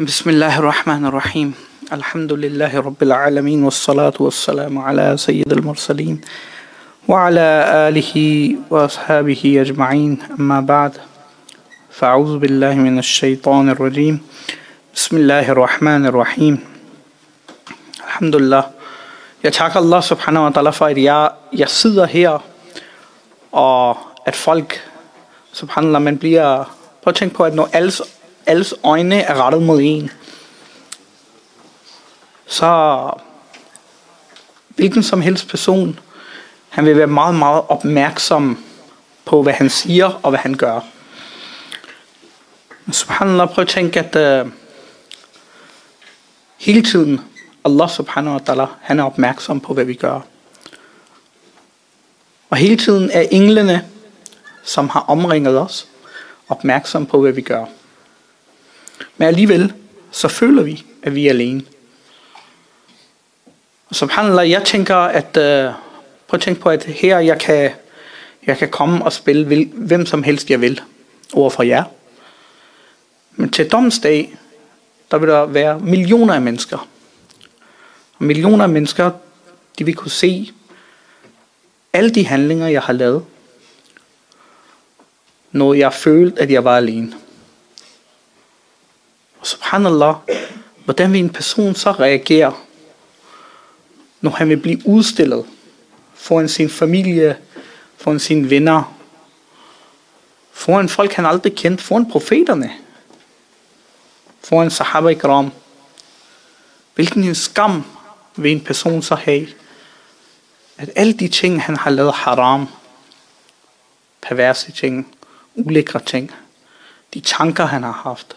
بسم الله الرحمن الرحيم الحمد لله رب العالمين والصلاة والسلام على سيد المرسلين وعلى آله وأصحابه أجمعين أما بعد فأعوذ بالله من الشيطان الرجيم بسم الله الرحمن الرحيم الحمد لله Jeg takker Allah subhanahu wa ta'ala for, at jeg, jeg sidder her, og at folk, subhanallah, man bliver, prøv på, alles øjne er rettet mod en, så hvilken som helst person, han vil være meget, meget opmærksom på, hvad han siger og hvad han gør. Subhanallah, prøv at tænke, at uh, hele tiden, Allah subhanahu wa ta'ala, han er opmærksom på, hvad vi gør. Og hele tiden er englene, som har omringet os, opmærksom på, hvad vi gør. Men alligevel, så føler vi, at vi er alene. Og subhanallah, jeg tænker, at øh, prøv at tænke på, at her jeg kan, jeg kan komme og spille vil, hvem som helst jeg vil over for jer. Men til domsdag, der vil der være millioner af mennesker. Og millioner af mennesker, de vil kunne se alle de handlinger, jeg har lavet, når jeg følte, at jeg var alene. Og subhanallah, hvordan vil en person så reagere, når han vil blive udstillet foran sin familie, foran sine venner, foran folk, han aldrig kendt, foran profeterne, foran sahaba ikram. Hvilken en skam vil en person så have, at alle de ting, han har lavet haram, perverse ting, ulækre ting, de tanker, han har haft,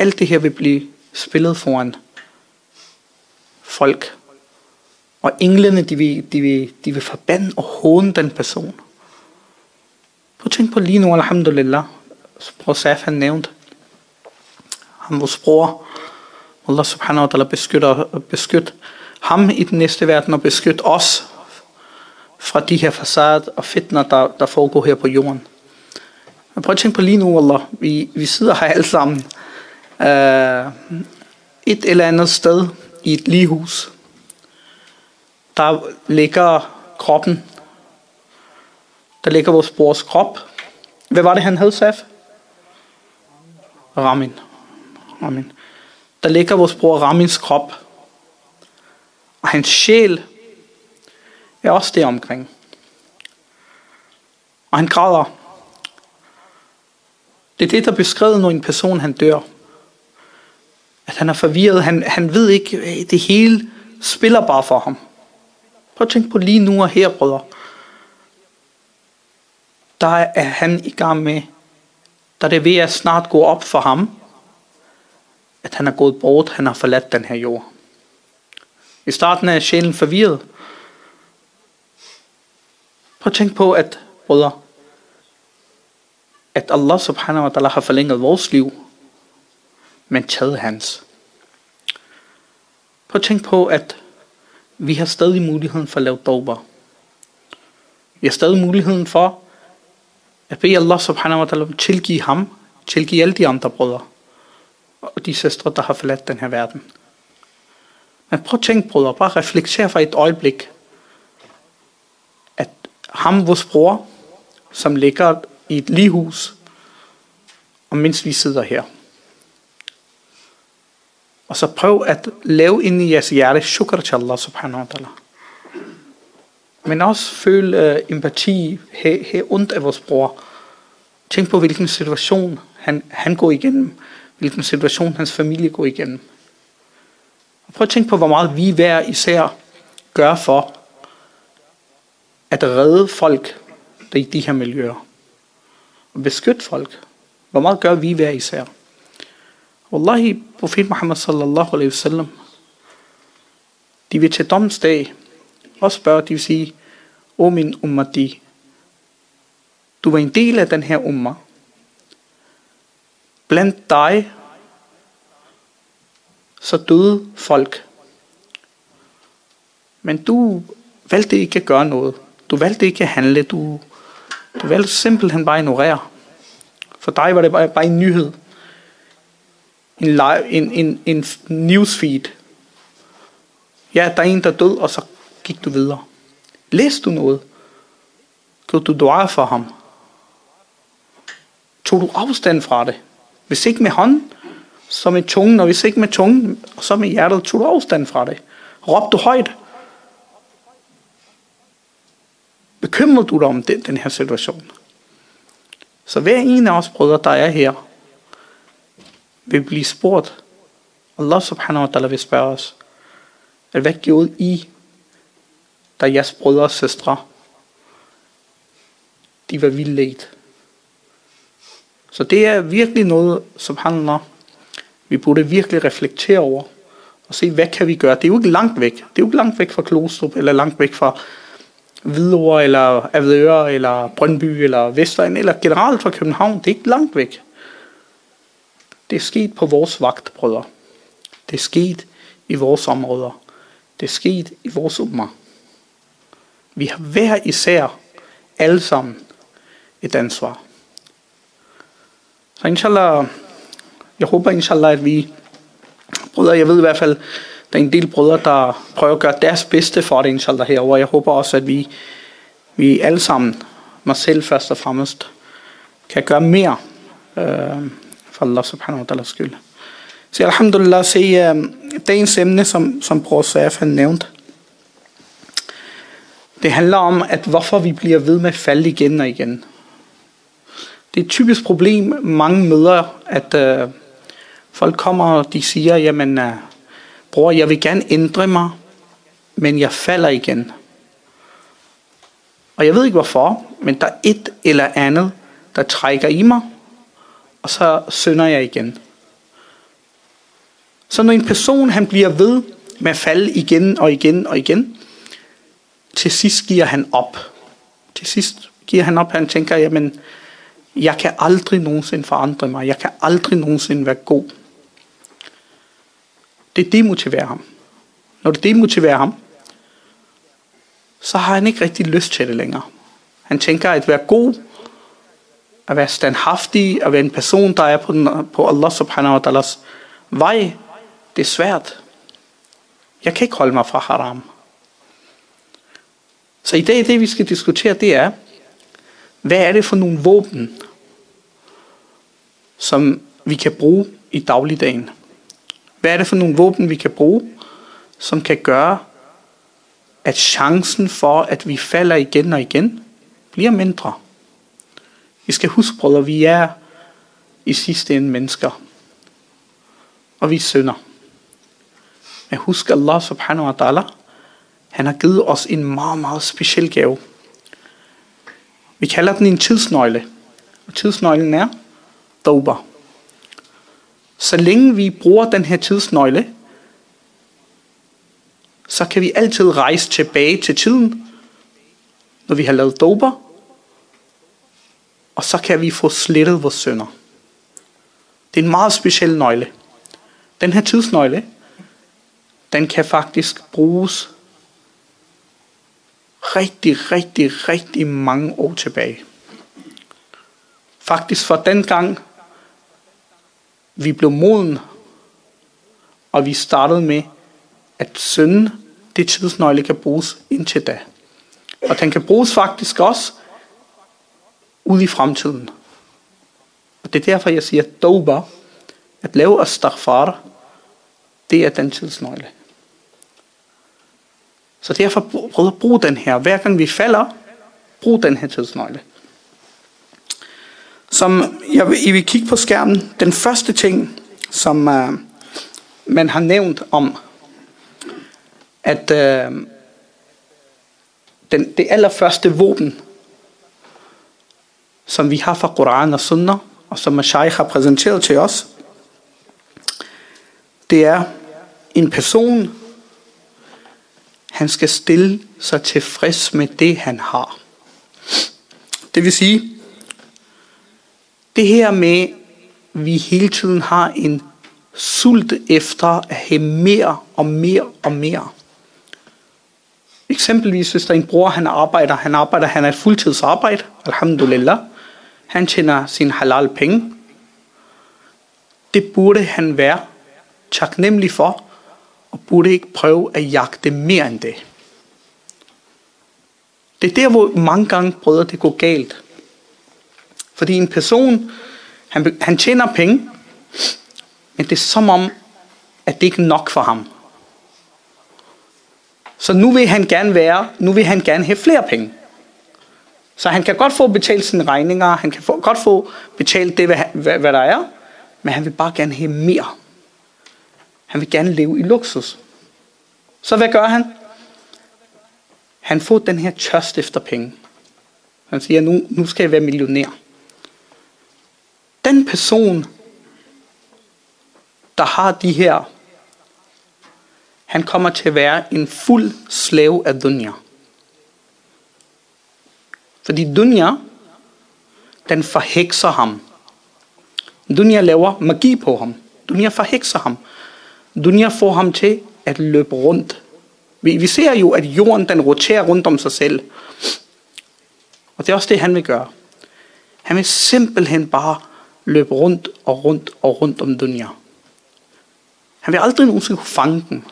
alt det her vil blive spillet foran folk. Og englene, de vil, de vil, de vil forbande og håne den person. Prøv at tænke på lige nu, alhamdulillah, Bror Saf han nævnte, Han vores bror, Allah subhanahu wa ta'ala beskytter, beskyt ham i den næste verden og beskyt os fra de her facader og fitner, der, der foregår her på jorden. Men prøv at tænke på lige nu, Allah. Vi, vi sidder her alle sammen øh, et eller andet sted i et ligehus. Der ligger kroppen. Der ligger vores brors krop. Hvad var det, han hed, Saf? Ramin. Ramin. Der ligger vores bror Ramins krop. Og hans sjæl er også der omkring. Og han græder. Det er det, der er beskrevet, når en person han dør. At han er forvirret. Han, han ved ikke, øh, det hele spiller bare for ham. Prøv at tænke på lige nu og her, brødre. Der er han i gang med, der er det ved at snart gå op for ham, at han er gået bort, han har forladt den her jord. I starten er sjælen forvirret. Prøv at tænke på, at brødre, at Allah subhanahu wa ta'ala har forlænget vores liv, men taget hans. Prøv at tænke på, at vi har stadig muligheden for at lave dober. Vi har stadig muligheden for at bede Allah subhanahu wa ta'ala tilgive ham, tilgive alle de andre brødre og de søstre, der har forladt den her verden. Men prøv at tænke, brødre, bare reflekter for et øjeblik, at ham, vores bror, som ligger i et lighus, og mens vi sidder her. Og så prøv at lave ind i jeres hjerte shukr til Allah subhanahu wa ta'ala. Men også føl uh, empati, have ondt af vores bror. Tænk på, hvilken situation han, han går igennem hvilken situation hans familie går igennem. Og prøv at tænke på, hvor meget vi hver især gør for at redde folk der i de her miljøer. Og beskytte folk. Hvor meget gør vi hver især? Wallahi, profet Muhammad sallallahu alaihi wasallam, de vil til domsdag og spørge, de vil sige, O min ummati, du var en del af den her umma, Blandt dig, så døde folk. Men du valgte ikke at gøre noget. Du valgte ikke at handle. Du, du valgte simpelthen bare at ignorere. For dig var det bare, bare en nyhed en, live, en, en, en newsfeed. Ja, der er en, der død, og så gik du videre. Læste du noget? Gjorde du dua for ham? Tog du afstand fra det? Hvis ikke med hånden, så med tungen, og hvis ikke med tungen, så med hjertet, tog du afstand fra det. Råbte du højt? Bekymrede du dig om den, den her situation? Så hver en af os brødre, der er her, vil blive spurgt. Allah subhanahu wa ta'ala vil spørge os, at hvad gjorde I, da jeres brødre og søstre, de var vildledt? Så det er virkelig noget, subhanallah, vi burde virkelig reflektere over, og se, hvad kan vi gøre? Det er jo ikke langt væk. Det er jo ikke langt væk fra Klostrup, eller langt væk fra Hvidovre, eller Avedøre, eller Brøndby, eller Vestegn, eller generelt fra København. Det er ikke langt væk. Det er sket på vores vagt, brødre. Det er sket i vores områder. Det er sket i vores ummer. Vi har hver især alle sammen et ansvar. Så inshallah, jeg håber inshallah, at vi brødre, jeg ved i hvert fald, der er en del brødre, der prøver at gøre deres bedste for det, inshallah, herover. Jeg håber også, at vi, vi alle sammen, mig selv først og fremmest, kan gøre mere øh, for Allah subhanahu wa ta'ala skyld. Så alhamdulillah, se øh, dagens emne, som, som bror Saf han nævnt, det handler om, at hvorfor vi bliver ved med at falde igen og igen. Det er et typisk problem, mange møder, at øh, folk kommer og de siger, jamen, øh, bror, jeg vil gerne ændre mig, men jeg falder igen. Og jeg ved ikke hvorfor, men der er et eller andet, der trækker i mig, og så synder jeg igen. Så når en person han bliver ved med at falde igen og igen og igen, til sidst giver han op. Til sidst giver han op, han tænker, jamen, jeg kan aldrig nogensinde forandre mig. Jeg kan aldrig nogensinde være god. Det demotiverer ham. Når det demotiverer ham, så har han ikke rigtig lyst til det længere. Han tænker at være god, at være standhaftig, at være en person, der er på, den, på Allah subhanahu wa ta'alas vej, det er svært. Jeg kan ikke holde mig fra haram. Så i dag, det vi skal diskutere, det er, hvad er det for nogle våben, som vi kan bruge i dagligdagen? Hvad er det for nogle våben, vi kan bruge, som kan gøre, at chancen for, at vi falder igen og igen, bliver mindre? Vi skal huske, brødre, vi er i sidste ende mennesker. Og vi synder. Men husk Allah subhanahu wa ta'ala, han har givet os en meget, meget speciel gave. Vi kalder den en tidsnøgle. Og tidsnøglen er Tawbah. Så længe vi bruger den her tidsnøgle, så kan vi altid rejse tilbage til tiden, når vi har lavet dober, og så kan vi få slettet vores sønder. Det er en meget speciel nøgle. Den her tidsnøgle, den kan faktisk bruges rigtig, rigtig, rigtig mange år tilbage. Faktisk fra den gang, vi blev moden, og vi startede med, at sønnen, det tidsnøgle kan bruges indtil da. Og den kan bruges faktisk også ud i fremtiden. Og det er derfor, jeg siger, at at lave astaghfar, det er den tidsnøgle. Så derfor prøv at bruge den her. Hver gang vi falder, brug den her tidsnøgle. Som jeg vil, I vil kigge på skærmen. Den første ting, som uh, man har nævnt om, at uh, den, det allerførste våben, som vi har fra Koran og Sunnah, og som Mashaykh har præsenteret til os, det er en person, han skal stille sig tilfreds med det, han har. Det vil sige, det her med, at vi hele tiden har en sult efter at have mere og mere og mere. Eksempelvis hvis der er en bror, han arbejder, han arbejder, han er et fuldtidsarbejde, alhamdulillah. Han tjener sin halal penge. det burde han være taknemmelig for, og burde ikke prøve at jagte mere end det. Det er der, hvor mange gange brødre det går galt. Fordi en person, han, han tjener penge, men det er som om, at det ikke er nok for ham. Så nu vil han gerne være, nu vil han gerne have flere penge. Så han kan godt få betalt sine regninger, han kan få, godt få betalt det, hvad, hvad, hvad der er, men han vil bare gerne have mere. Han vil gerne leve i luksus. Så hvad gør han? Han får den her tørst efter penge. Han siger, nu, nu skal jeg være millionær. Den person, der har de her, han kommer til at være en fuld slave af dunja. Fordi dunya, den forhekser ham. Dunya laver magi på ham. Dunya forhekser ham. Dunya får ham til at løbe rundt. Vi, vi ser jo, at jorden den roterer rundt om sig selv. Og det er også det, han vil gøre. Han vil simpelthen bare løbe rundt og rundt og rundt om dunya. Han vil aldrig nogensinde kunne fange den.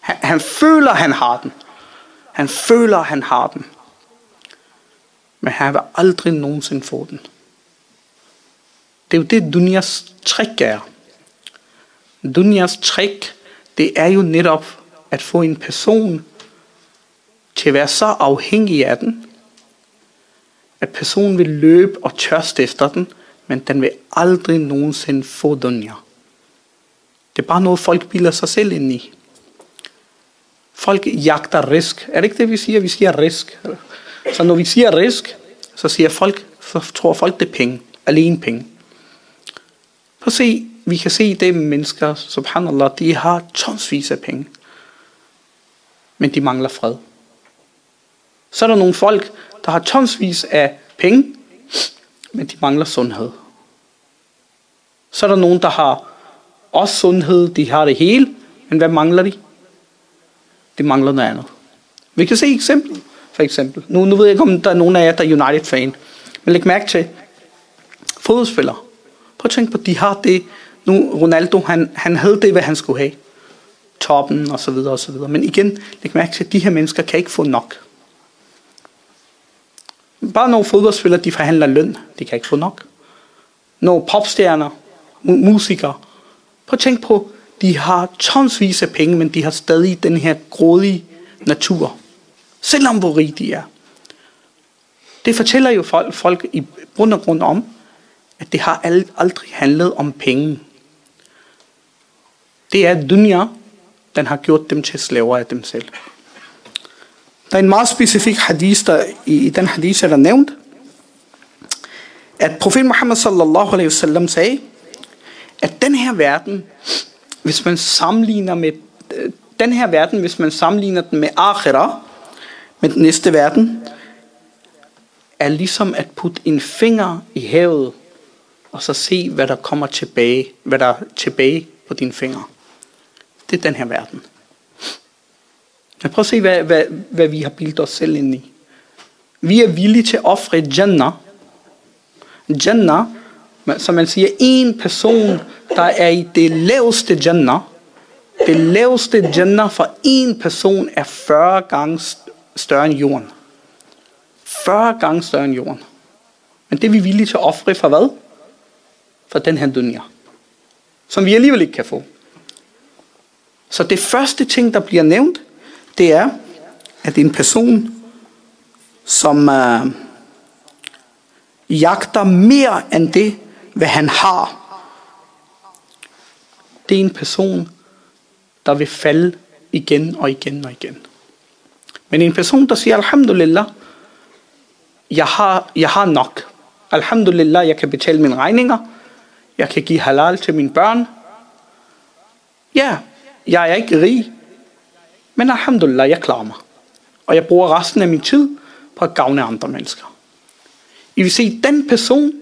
Han, han føler, han har den. Han føler, han har den. Men han vil aldrig nogensinde få den. Det er jo det, Dunjas trick er. Dunjas trick, det er jo netop at få en person til at være så afhængig af den, at personen vil løbe og tørste efter den, men den vil aldrig nogensinde få dunja. Det er bare noget, folk bilder sig selv ind i. Folk jagter risk. Er det ikke det, vi siger? Vi siger risk. Så når vi siger risk, så siger folk, så tror folk, det er penge. Alene penge. Prøv at se, vi kan se det mennesker, subhanallah, de har tonsvis af penge. Men de mangler fred. Så er der nogle folk, der har tonsvis af penge, men de mangler sundhed. Så er der nogen, der har også sundhed, de har det hele, men hvad mangler de? De mangler noget andet. Vi kan se eksempel, for eksempel. Nu, nu ved jeg ikke, om der er nogen af jer, der er United-fan. Men læg mærke til, fodboldspillere. Prøv at tænke på, de har det. Nu, Ronaldo, han, han havde det, hvad han skulle have. Toppen, og så videre, og så videre. Men igen, læg mærke til, at de her mennesker kan ikke få nok. Bare når fodboldspillere, de forhandler løn. De kan ikke få nok. Når popstjerner, musikere. Prøv at tænke på, de har tonsvis af penge, men de har stadig den her grådige natur. Selvom hvor rige de er. Det fortæller jo folk, folk i bund og grund om, at det har aldrig handlet om penge. Det er dunya, den har gjort dem til slaver af dem selv. Der er en meget specifik hadith, der i, i den hadith er der nævnt, at profet Muhammad sallallahu alaihi wasallam sagde, at den her verden, hvis man sammenligner med øh, den her verden, hvis man sammenligner den med akhira, med den næste verden, er ligesom at putte en finger i havet, og så se, hvad der kommer tilbage, hvad der er tilbage på dine fingre. Det er den her verden. Men prøv at se, hvad, hvad, hvad vi har bildet os selv ind i. Vi er villige til at ofre Jannah. Jannah, som man siger, en person, der er i det laveste Jannah. Det laveste Jannah for en person er 40 gange større end jorden. 40 gange større end jorden. Men det er vi villige til at ofre for hvad? For den her dunya. Som vi alligevel ikke kan få. Så det første ting, der bliver nævnt, det er, at en person, som øh, jagter mere end det, hvad han har, det er en person, der vil falde igen og igen og igen. Men en person, der siger, Alhamdulillah, jeg har, jeg har nok. Alhamdulillah, jeg kan betale mine regninger. Jeg kan give halal til mine børn. Ja, jeg er ikke rig. Men alhamdulillah, jeg klarer mig. Og jeg bruger resten af min tid på at gavne andre mennesker. I vil se, den person,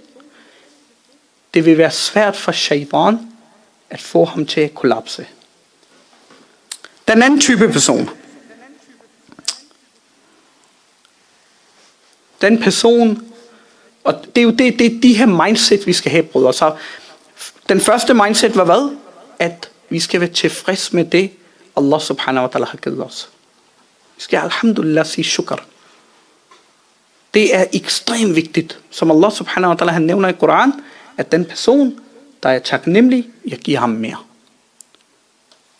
det vil være svært for shaitan at få ham til at kollapse. Den anden type person, Den person, og det er jo det, det er de her mindset, vi skal have, brødre. Så Den første mindset var hvad? At vi skal være tilfreds med det, Allah subhanahu wa ta'ala har givet os. Vi skal alhamdulillah sige shukr. Det er ekstremt vigtigt, som Allah subhanahu wa ta'ala han nævner i Koran, at den person, der er taknemmelig, jeg giver ham mere.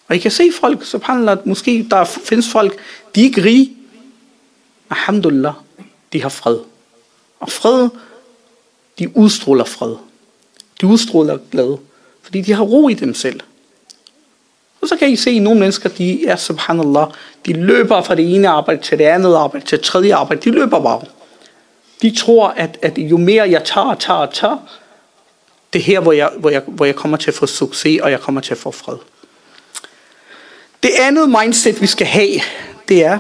Og I kan se folk, subhanallah, måske der findes folk, de er ikke rige. Alhamdulillah, de har fred. Og fred, de udstråler fred. De udstråler glæde, fordi de har ro i dem selv. Og så kan I se, at nogle mennesker, de er subhanallah, de løber fra det ene arbejde til det andet arbejde, til det tredje arbejde. De løber bare. De tror, at, at jo mere jeg tager, tager, tager, det er her, hvor jeg, hvor, jeg, hvor jeg kommer til at få succes, og jeg kommer til at få fred. Det andet mindset, vi skal have, det er,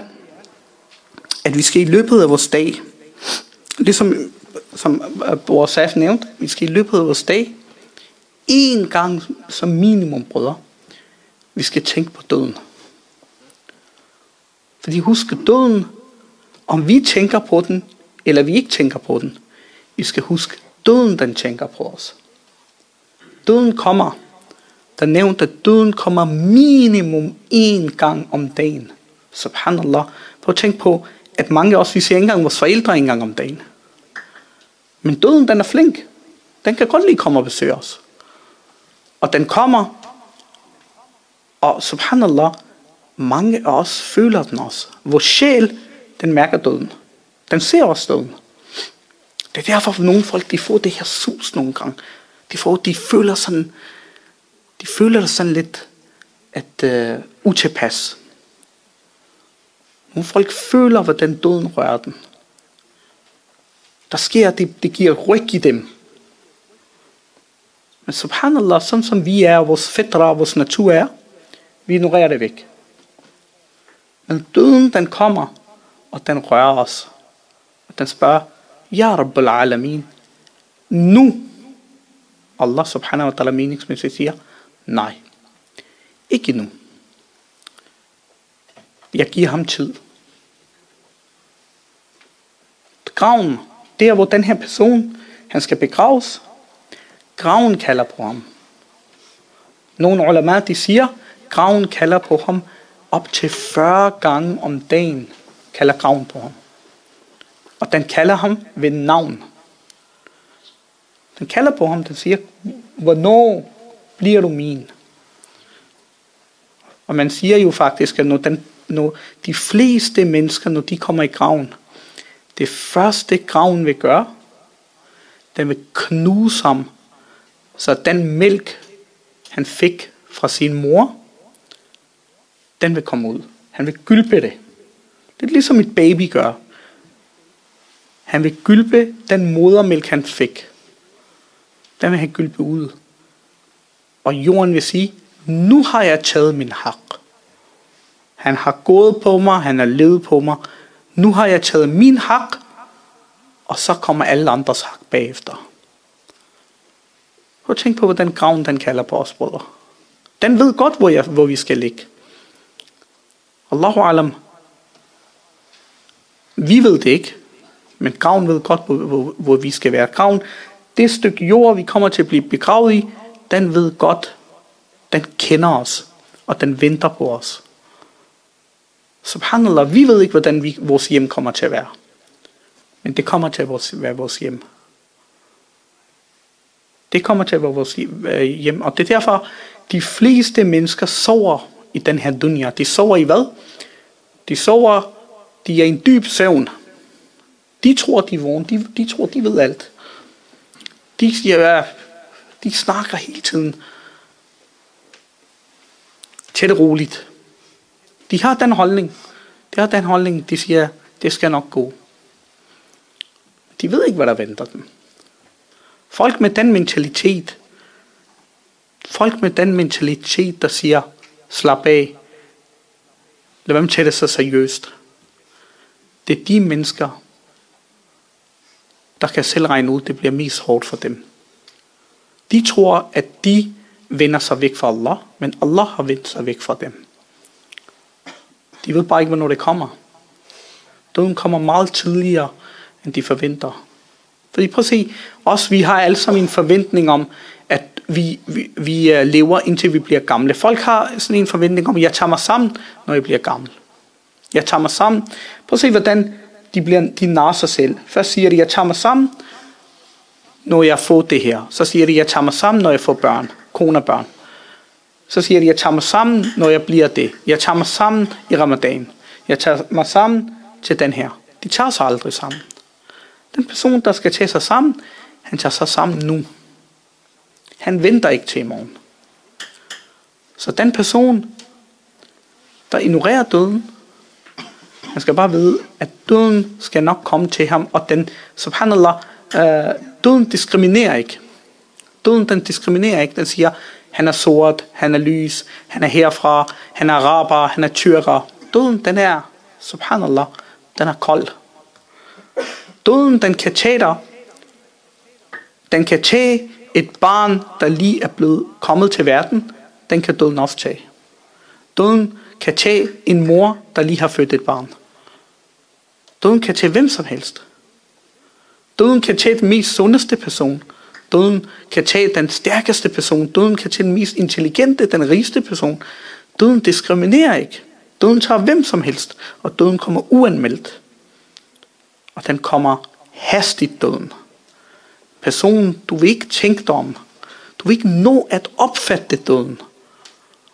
at vi skal i løbet af vores dag, ligesom som øh, Bor Saf nævnte, vi skal i løbet af vores dag, en gang som minimum, brødre, vi skal tænke på døden. Fordi husk døden, om vi tænker på den, eller vi ikke tænker på den, vi skal huske, døden den tænker på os. Døden kommer. Der nævnte, at døden kommer minimum én gang om dagen. Subhanallah. Prøv at tænke på, at mange af os, vi ser ikke engang vores forældre en gang om dagen. Men døden, den er flink. Den kan godt lige komme og besøge os. Og den kommer, og subhanallah, mange af os føler den også. Vores sjæl, den mærker døden. Den ser også døden. Det er derfor, at nogle folk, de får det her sus nogle gange. De, får, de føler sådan, de føler sådan lidt at øh, utilpas. Nogle folk føler, hvordan døden rører dem. Der sker, det, det giver ryg i dem. Men subhanallah, sådan som vi er, vores fætter vores natur er, vi ignorerer det væk. Men døden, den kommer, og den rører os. Og den spørger, Ja Rabbul Alamin, nu, Allah subhanahu wa ta'ala meningsmæssigt siger, nej, ikke nu. Jeg giver ham tid. Graven, der hvor den her person, han skal begraves, graven kalder på ham. Nogle ulama, de siger, graven kalder på ham op til 40 gange om dagen, kalder graven på ham. Og den kalder ham ved navn. Den kalder på ham, den siger, hvornår bliver du min? Og man siger jo faktisk, at når, den, når de fleste mennesker, når de kommer i graven, det første graven vil gøre, den vil knuse ham, så den mælk, han fik fra sin mor, den vil komme ud. Han vil gylpe det. Det er ligesom et baby gør. Han vil gylpe den modermælk, han fik. Den vil han gylpe ud. Og jorden vil sige, nu har jeg taget min hak. Han har gået på mig, han har levet på mig. Nu har jeg taget min hak, og så kommer alle andres hak bagefter. Prøv at tænk på, hvordan graven den kalder på os, brødre. Den ved godt, hvor, jeg, hvor vi skal ligge. Allahu alam. Vi ved det ikke, men graven ved godt, hvor, hvor, hvor vi skal være. Graven, det stykke jord, vi kommer til at blive begravet i, den ved godt, den kender os, og den venter på os. Subhanallah, vi ved ikke, hvordan vi, vores hjem kommer til at være. Men det kommer til at være vores hjem. Det kommer til at være vores hjem. Og det er derfor, de fleste mennesker sover i den her dunya. De sover i hvad? De sover, de er i en dyb søvn. De tror, de er vågne. De, de tror, de ved alt. De, siger, de snakker hele tiden. Tæt roligt. De har den holdning. De har den holdning, de siger, det skal nok gå. De ved ikke, hvad der venter dem. Folk med den mentalitet, folk med den mentalitet, der siger, slap af, lad være med at tage det så seriøst. Det er de mennesker, der kan selv regne ud, det bliver mest hårdt for dem. De tror, at de vender sig væk fra Allah, men Allah har vendt sig væk fra dem. De ved bare ikke, hvornår det kommer. Døden kommer meget tidligere, end de forventer. Fordi prøv at se, os vi har alle sammen en forventning om, at vi, vi, vi øh, lever indtil vi bliver gamle. Folk har sådan en forventning om, at jeg tager mig sammen, når jeg bliver gammel. Jeg tager mig sammen. Prøv at se, hvordan de, bliver, de narrer sig selv. Først siger de, jeg tager mig sammen, når jeg får det her. Så siger de, jeg tager mig sammen, når jeg får børn, kone og børn. Så siger de, jeg tager mig sammen, når jeg bliver det. Jeg tager mig sammen i ramadan. Jeg tager mig sammen til den her. De tager sig aldrig sammen. Den person, der skal tage sig sammen, han tager sig sammen nu. Han venter ikke til i morgen. Så den person, der ignorerer døden, han skal bare vide, at døden skal nok komme til ham, og den, subhanallah, øh, døden diskriminerer ikke. Døden, den diskriminerer ikke. Den siger, han er sort, han er lys, han er herfra, han er araber, han er tyrker. Døden, den er, subhanallah, den er kold. Døden, den kan tage dig. Den kan tage et barn, der lige er blevet kommet til verden. Den kan døden også tage. Døden kan tage en mor, der lige har født et barn. Døden kan tage hvem som helst. Døden kan tage den mest sundeste person. Døden kan tage den stærkeste person. Døden kan tage den mest intelligente, den rigeste person. Døden diskriminerer ikke. Døden tager hvem som helst, og døden kommer uanmeldt. Og den kommer hastigt døden. Personen, du vil ikke tænke dig om. Du vil ikke nå at opfatte døden.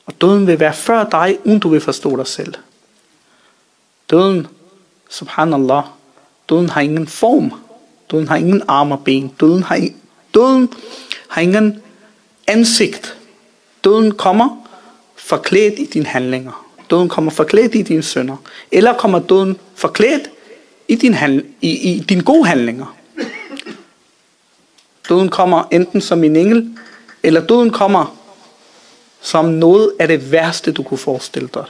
Og døden vil være før dig, uden du vil forstå dig selv. Døden, subhanallah, døden har ingen form. Døden har ingen arme og ben. Døden har, døden har ingen ansigt. Døden kommer forklædt i dine handlinger. Døden kommer forklædt i dine sønder. Eller kommer døden forklædt i, din handl- i, i dine gode handlinger. Døden kommer enten som en engel, eller døden kommer som noget af det værste, du kunne forestille dig.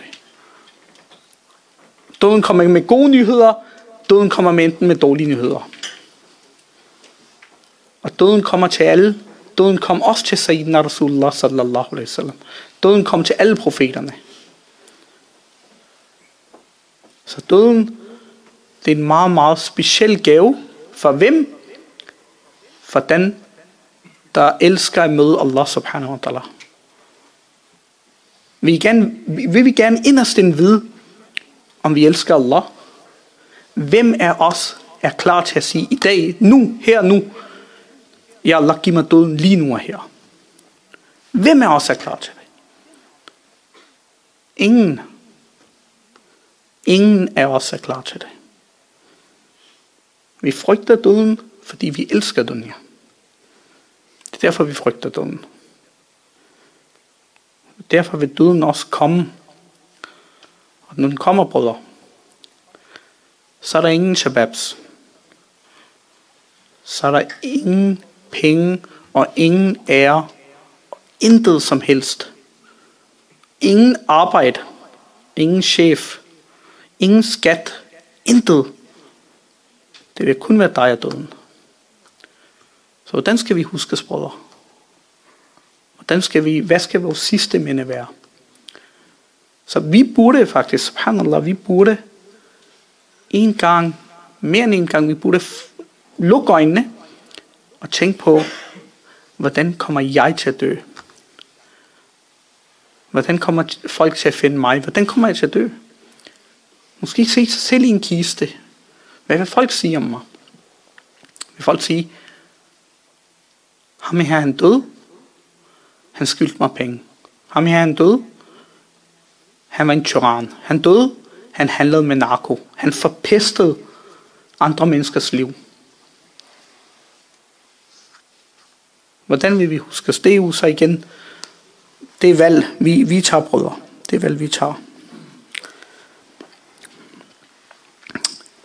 Døden kommer med gode nyheder, døden kommer med enten med dårlige nyheder. Og døden kommer til alle. Døden kom også til Sayyidina Rasulullah sallallahu alaihi wasallam. Døden kom til alle profeterne. Så døden, det er en meget, meget speciel gave. For hvem? For den, der elsker at møde Allah subhanahu wa ta'ala. Vi gerne, vil vi gerne inderst vide, om vi elsker Allah? Hvem af os er klar til at sige i dag, nu, her nu, Ja Allah, giv mig døden lige nu og her. Hvem er også er klar til det? Ingen. Ingen er også er klar til det. Vi frygter døden, fordi vi elsker døden. Det er derfor, vi frygter døden. Derfor vil døden også komme. Og når den kommer, brødre, så er der ingen shababs. Så er der ingen penge og ingen ære. Intet som helst. Ingen arbejde. Ingen chef. Ingen skat. Intet. Det vil kun være dig og døden. Så hvordan skal vi huske, brødre? Hvordan skal vi, hvad skal vores sidste minde være? Så vi burde faktisk, subhanallah, vi burde en gang, mere end en gang, vi burde lukke øjnene og tænke på, hvordan kommer jeg til at dø? Hvordan kommer folk til at finde mig? Hvordan kommer jeg til at dø? Måske se sig selv i en kiste. Hvad vil folk sige om mig? Vil folk sige, ham her han død? Han skyldte mig penge. Ham her han død? Han var en tyran. Han døde. Han handlede med narko. Han forpestede andre menneskers liv. Hvordan vil vi huske os? Det så igen, det er valg, vi, vi tager, brødre. Det er valg, vi tager.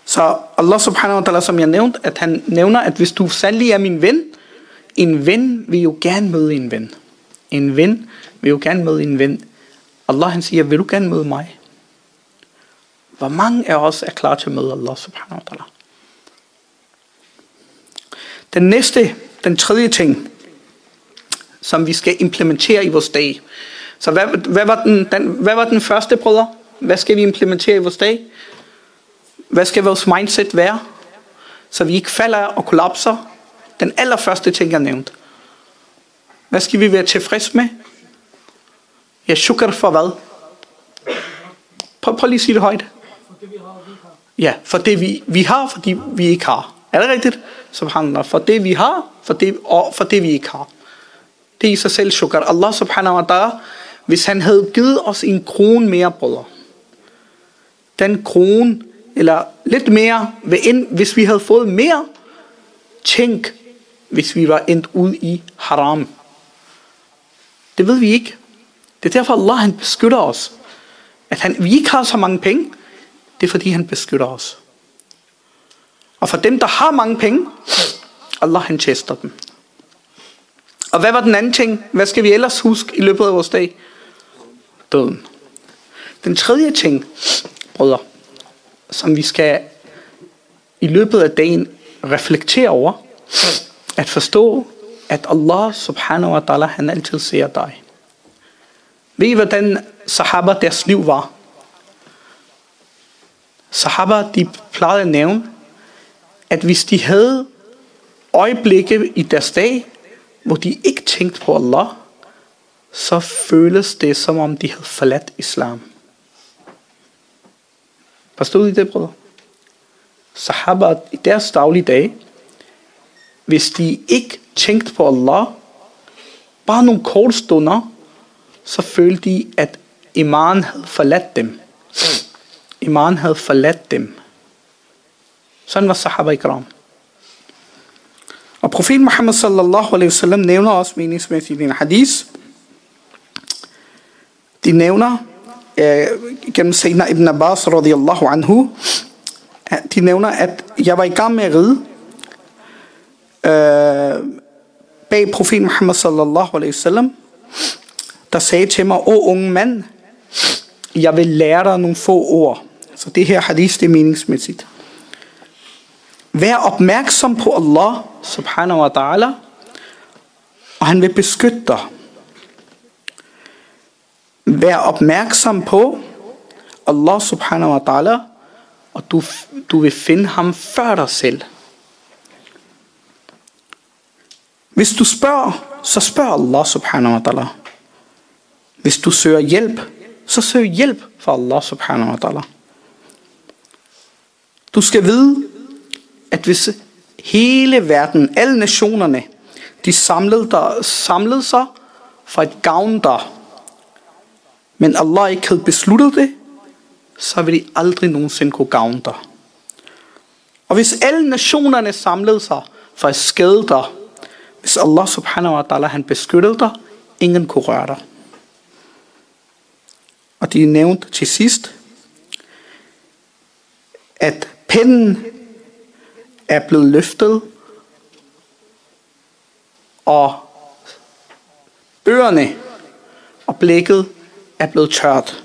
Så Allah subhanahu wa ta'ala, som jeg nævnte, at han nævner, at hvis du sandelig er min ven, en ven vil jo gerne møde en ven. En ven vil jo gerne møde en ven. Allah han siger, vil du gerne møde mig? Hvor mange af os er klar til at møde Allah subhanahu wa ta'ala? Den næste, den tredje ting, som vi skal implementere i vores dag. Så hvad, hvad, var, den, den, hvad var den første, brødre? Hvad skal vi implementere i vores dag? Hvad skal vores mindset være? Så vi ikke falder og kollapser. Den allerførste ting, jeg nævnte. Hvad skal vi være tilfreds med? Ja, sukker for hvad? Prøv, prøv lige at sige det højt. Ja, for det vi, vi har, fordi vi ikke har. Er det rigtigt? Så handler For det vi har, for det, og for det vi ikke har. Det er i sig selv shukr. Allah subhanahu wa ta'ala, hvis han havde givet os en krone mere, brødre. Den krone, eller lidt mere, hvis vi havde fået mere, tænk, hvis vi var endt ud i haram. Det ved vi ikke. Det er derfor, Allah han beskytter os. At han, vi ikke har så mange penge, det er fordi, han beskytter os. Og for dem, der har mange penge, Allah han tester dem. Og hvad var den anden ting? Hvad skal vi ellers huske i løbet af vores dag? Døden. Den tredje ting, brødre, som vi skal i løbet af dagen reflektere over, at forstå, at Allah subhanahu wa ta'ala, han altid ser dig. Ved I, hvordan sahaba deres liv var? Sahaba, de plejede at nævne, at hvis de havde øjeblikke i deres dag, hvor de ikke tænkte på Allah, så føles det som om de havde forladt islam. Forstod I det, brødre? Sahaba i deres daglige dage, hvis de ikke tænkte på Allah, bare nogle korte stunder, så følte de, at iman havde forladt dem. Iman havde forladt dem. Sådan var sahaba kram. Og profet Muhammad sallallahu alaihi wasallam nævner også meningsmæssigt i en hadith. De nævner øh, gennem Sayyidina ibn Abbas radiyallahu anhu, de nævner, at jeg var i gang med at ride øh, bag profet Muhammad sallallahu alaihi wasallam, der sagde til mig, åh unge mand, jeg vil lære dig nogle få ord. Så det her hadith, det er meningsmæssigt. Vær opmærksom på Allah subhanahu wa ta'ala, og han vil beskytte dig. Vær opmærksom på Allah subhanahu wa ta'ala, og du, du vil finde ham før dig selv. Hvis du spørger, så spørg Allah subhanahu wa ta'ala. Hvis du søger hjælp, så søg hjælp fra Allah subhanahu wa ta'ala. Du skal vide, at hvis hele verden, alle nationerne, de samlede, der, samlede sig for at gavne dig, men Allah ikke havde besluttet det, så ville de aldrig nogensinde kunne gavne dig. Og hvis alle nationerne samlede sig for at skade dig, hvis Allah subhanahu wa ta'ala han beskyttede dig, ingen kunne røre dig. Og de nævnte nævnt til sidst, at pennen er blevet løftet, og ørerne og blikket er blevet tørt.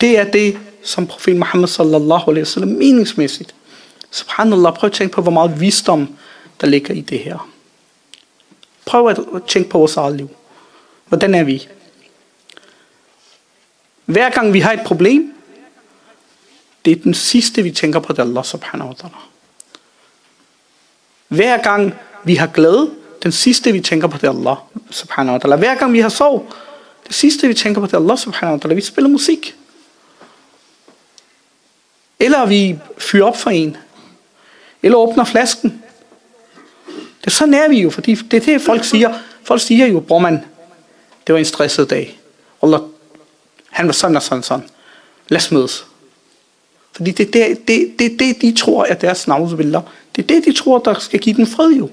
Det er det, som profet Muhammad sallallahu alaihi wasallam meningsmæssigt. Subhanallah, prøv at tænke på, hvor meget visdom, der ligger i det her. Prøv at tænke på vores eget liv. Hvordan er vi? Hver gang vi har et problem, det er den sidste, vi tænker på, det er Allah subhanahu wa ta'ala. Hver gang vi har glæde, den sidste, vi tænker på, det er Allah subhanahu wa ta'ala. Hver gang vi har sorg, det sidste, vi tænker på, det er Allah subhanahu wa ta'ala. Vi spiller musik. Eller vi fyrer op for en. Eller åbner flasken. Det er sådan er vi jo, fordi det er det, folk siger. Folk siger jo, bror man, det var en stresset dag. Allah, han var sådan og sådan sådan. Lad os mødes. Fordi det er det, det, det, det, de tror, at deres navnsbilleder. Det er det, de tror, der skal give den fred jo.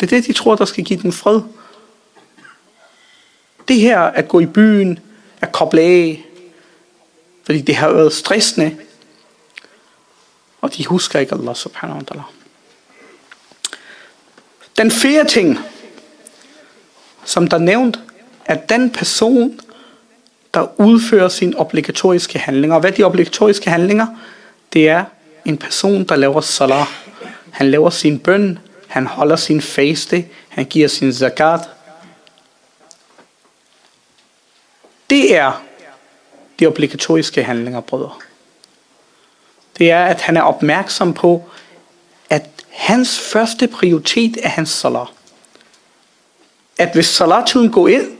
Det er det, de tror, der skal give den fred. Det her at gå i byen, at koble af, fordi det har været stressende, og de husker ikke Allah subhanahu wa ta'ala. Den fjerde ting, som der nævnt, at den person, der udfører sine obligatoriske handlinger. Hvad er de obligatoriske handlinger? Det er en person, der laver salah. Han laver sin bøn, han holder sin faste, han giver sin zakat. Det er de obligatoriske handlinger, brødre. Det er, at han er opmærksom på, at hans første prioritet er hans salat. At hvis salattiden går ind,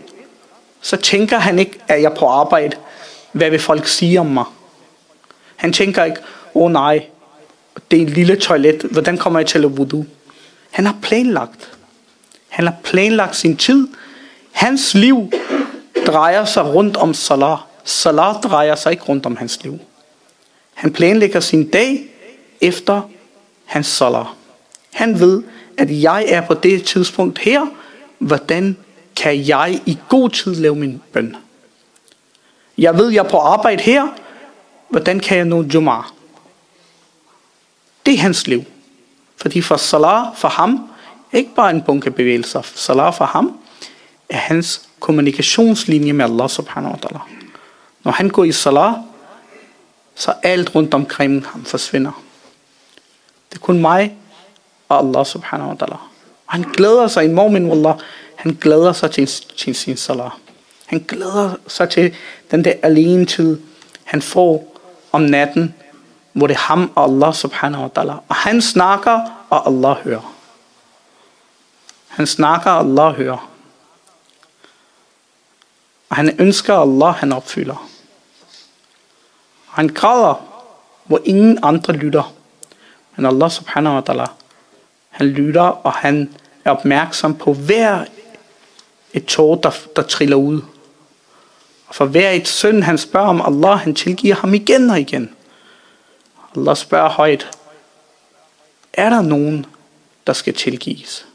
så tænker han ikke, at jeg er på arbejde. Hvad vil folk sige om mig? Han tænker ikke, åh oh, nej, det er en lille toilet, hvordan kommer jeg til at wudu? Han har planlagt. Han har planlagt sin tid. Hans liv drejer sig rundt om salat. Salat drejer sig ikke rundt om hans liv. Han planlægger sin dag efter hans salat. Han ved, at jeg er på det tidspunkt her. Hvordan kan jeg i god tid lave min bøn? Jeg ved, jeg er på arbejde her. Hvordan kan jeg nå Jum'ah? Det er hans liv. Fordi for Salah, for ham, ikke bare en bunke bevægelser. Salah for ham er hans kommunikationslinje med Allah subhanahu wa ta'ala. Når han går i Salah, så alt rundt omkring ham forsvinder. Det er kun mig og Allah subhanahu wa ta'ala. Og han glæder sig, en morgen, wallah, han glæder sig til, til sin salah. Han glæder sig til den der alene tid, han får om natten, hvor det er ham og Allah subhanahu wa ta'ala. Og han snakker, og Allah hører. Han snakker, og Allah hører. Og han ønsker Allah, han opfylder. Han græder, hvor ingen andre lytter. Men Allah subhanahu wa ta'ala, han lytter, og han er opmærksom på hver et tår, der, der triller ud. Og for hver et søn, han spørger om Allah, han tilgiver ham igen og igen. Allah spørger højt, er der nogen, der skal tilgives?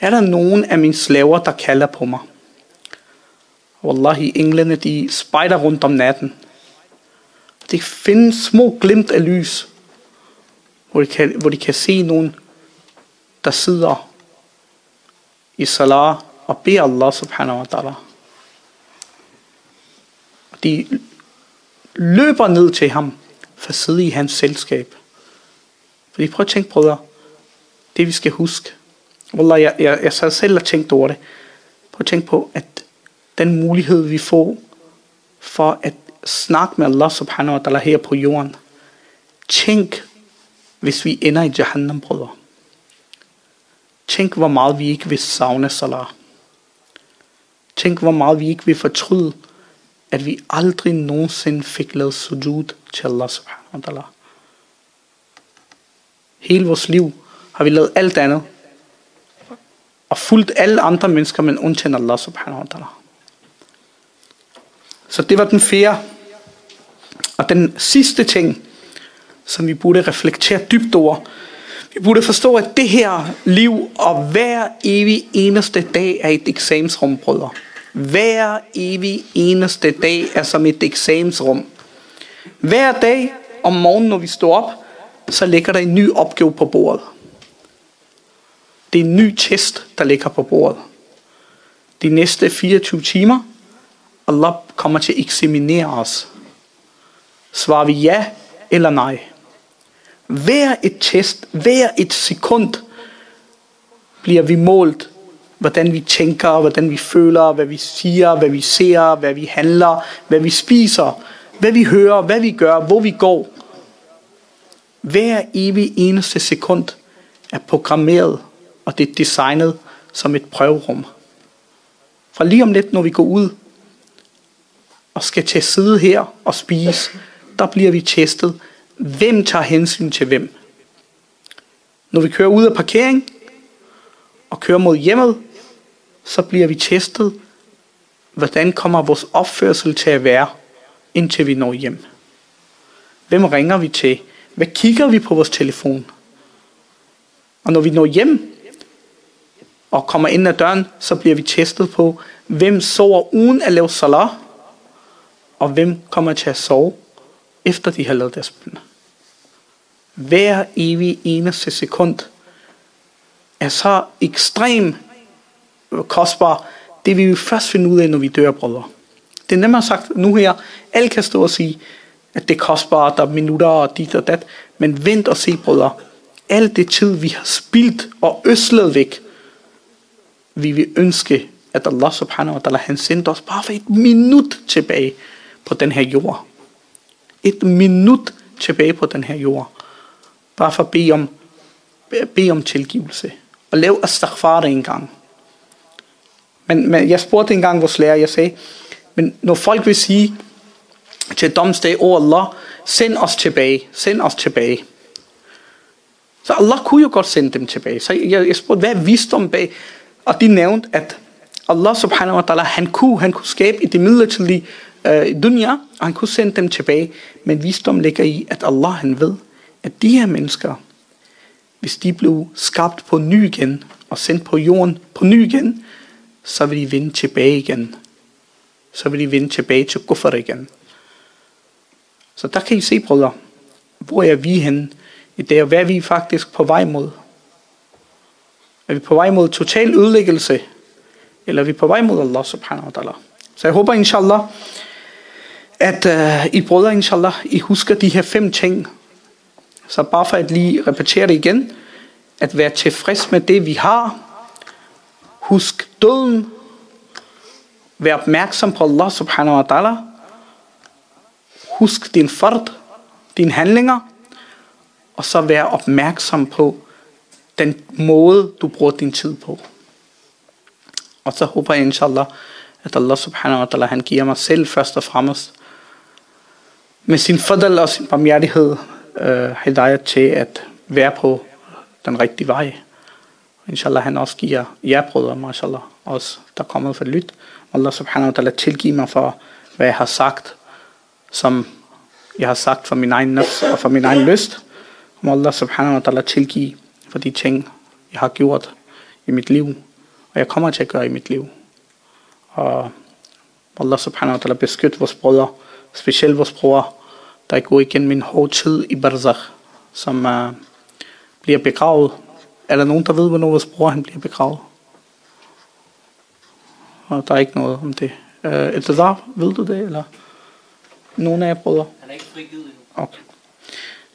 Er der nogen af mine slaver, der kalder på mig? Wallahi, englene, de spejder rundt om natten. De finder små glimt af lys, hvor de kan, hvor de kan se nogen, der sidder i salah og beder Allah subhanahu wa ta'ala. De løber ned til ham for at sidde i hans selskab. Fordi prøv at tænke, brødre, det vi skal huske. Wallah, jeg, jeg, jeg sad selv og tænkte over det. Prøv at tænke på, at den mulighed vi får for at snakke med Allah subhanahu wa ta'ala her på jorden. Tænk, hvis vi ender i Jahannam, brødre. Tænk, hvor meget vi ikke vil savne salah. Tænk, hvor meget vi ikke vil fortryde, at vi aldrig nogensinde fik lavet sujud til Allah subhanahu wa ta'ala. Hele vores liv har vi lavet alt andet. Og fulgt alle andre mennesker, men undtagen Allah subhanahu wa ta'ala. Så det var den fjerde. Og den sidste ting, som vi burde reflektere dybt over, vi burde forstå, at det her liv og hver evig eneste dag er et eksamensrum, brødre. Hver evig eneste dag er som et eksamensrum. Hver dag om morgenen, når vi står op, så ligger der en ny opgave på bordet. Det er en ny test, der ligger på bordet. De næste 24 timer, Allah kommer til at eksaminere os. Svarer vi ja eller nej? Hver et test, hver et sekund, bliver vi målt, hvordan vi tænker, hvordan vi føler, hvad vi siger, hvad vi ser, hvad vi handler, hvad vi spiser, hvad vi hører, hvad vi gør, hvor vi går. Hver evig eneste sekund er programmeret, og det er designet som et prøverum. Fra lige om lidt, når vi går ud og skal til at sidde her og spise, der bliver vi testet Hvem tager hensyn til hvem? Når vi kører ud af parkering og kører mod hjemmet, så bliver vi testet, hvordan kommer vores opførsel til at være, indtil vi når hjem. Hvem ringer vi til? Hvad kigger vi på vores telefon? Og når vi når hjem og kommer ind ad døren, så bliver vi testet på, hvem sover uden at lave salat, og hvem kommer til at sove efter de har lavet deres bøn. Hver evig eneste sekund er så ekstrem kostbar, det vil vi først finde ud af, når vi dør, brødre. Det er nemmere sagt nu her, alle kan stå og sige, at det er kostbart, der er minutter og dit og dat, men vent og se, brødre. Alt det tid, vi har spildt og øslet væk, vi vil ønske, at Allah subhanahu wa ta'ala, han sendte os bare for et minut tilbage på den her jord et minut tilbage på den her jord. Bare for at bede om, bede om tilgivelse. Og lav astaghfar en gang. Men, men jeg spurgte engang vores lærer, jeg sagde, men når folk vil sige til domsdag, oh Allah, send os tilbage, send os tilbage. Så Allah kunne jo godt sende dem tilbage. Så jeg, jeg spurgte, hvad er visdom bag? Og de nævnte, at Allah subhanahu wa ta'ala, han kunne, han kunne skabe i det midlertidige øh, dunya, og han kunne sende dem tilbage. Men visdom ligger i, at Allah han ved, at de her mennesker, hvis de blev skabt på ny igen, og sendt på jorden på ny igen, så vil de vende tilbage igen. Så vil de vende tilbage til kuffer igen. Så der kan I se, brødre, hvor er vi hen i dag, og hvad er vi faktisk på vej mod? Er vi på vej mod total ødelæggelse, eller er vi på vej mod Allah subhanahu wa ta'ala? Så jeg håber inshallah, at uh, I brødre inshallah, I husker de her fem ting. Så bare for at lige repetere det igen, at være tilfreds med det vi har, husk døden, vær opmærksom på Allah subhanahu wa ta'ala, husk din fard, dine handlinger, og så vær opmærksom på den måde, du bruger din tid på. Og så håber jeg inshallah, at Allah subhanahu wa ta'ala, han giver mig selv først og fremmest, med sin fadal og sin barmhjertighed, øh, hidayat til at være på den rigtige vej. Inshallah, han også giver jer brødre, mashallah, os der kommer for lyt. Allah subhanahu wa ta'ala tilgive mig for, hvad jeg har sagt, som jeg har sagt for min egen nafs og for min egen lyst. Må Allah subhanahu wa ta'ala tilgive for de ting, jeg har gjort i mit liv, og jeg kommer til at gøre i mit liv. Og Allah subhanahu wa ta'ala beskytte vores brødre, specielt vores bror, der går igen min hårde tid i barzakh, som uh, bliver begravet. Er der nogen, der ved, hvornår vores bror han bliver begravet? Og der er ikke noget om det. Uh, der, ved du det, eller? Nogle af jer brødre? Han er ikke frigivet endnu. Okay.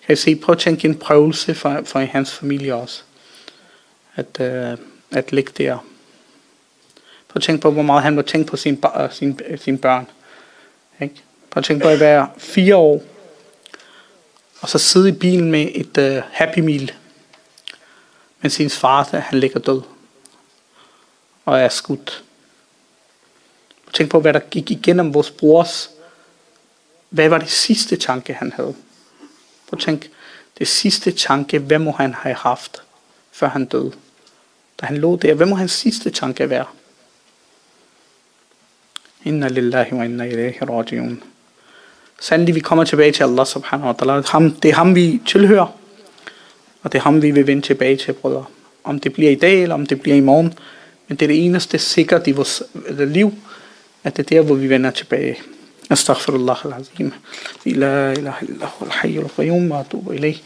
Kan I se, prøv at tænke en prøvelse for, for hans familie også. At, uh, at ligge der. Prøv at tænke på, hvor meget han må tænke på sine, sine, sine børn. Ikke? Prøv at tænke på at være fire år, og så sidde i bilen med et uh, Happy Meal, mens sin far, han ligger død, og er skudt. Tænk på, hvad der gik igennem vores brors. Hvad var det sidste tanke, han havde? Prøv at tænk, det sidste tanke, hvad må han have haft, før han døde? Da han lå der, hvad må hans sidste tanke være? Inna lillahi wa inna ilaihi rajiun. Sandelig, vi kommer tilbage til Allah subhanahu wa ta'ala. Det er ham, vi tilhører. Og det er ham, vi vil vende tilbage til, brødre. Om det bliver i dag, eller om det bliver i morgen. Men det er det eneste sikkert i vores liv, at det er der, hvor vi vender tilbage. أستغفر الله العظيم لا إله إلا هو الحي القيوم وأتوب إليه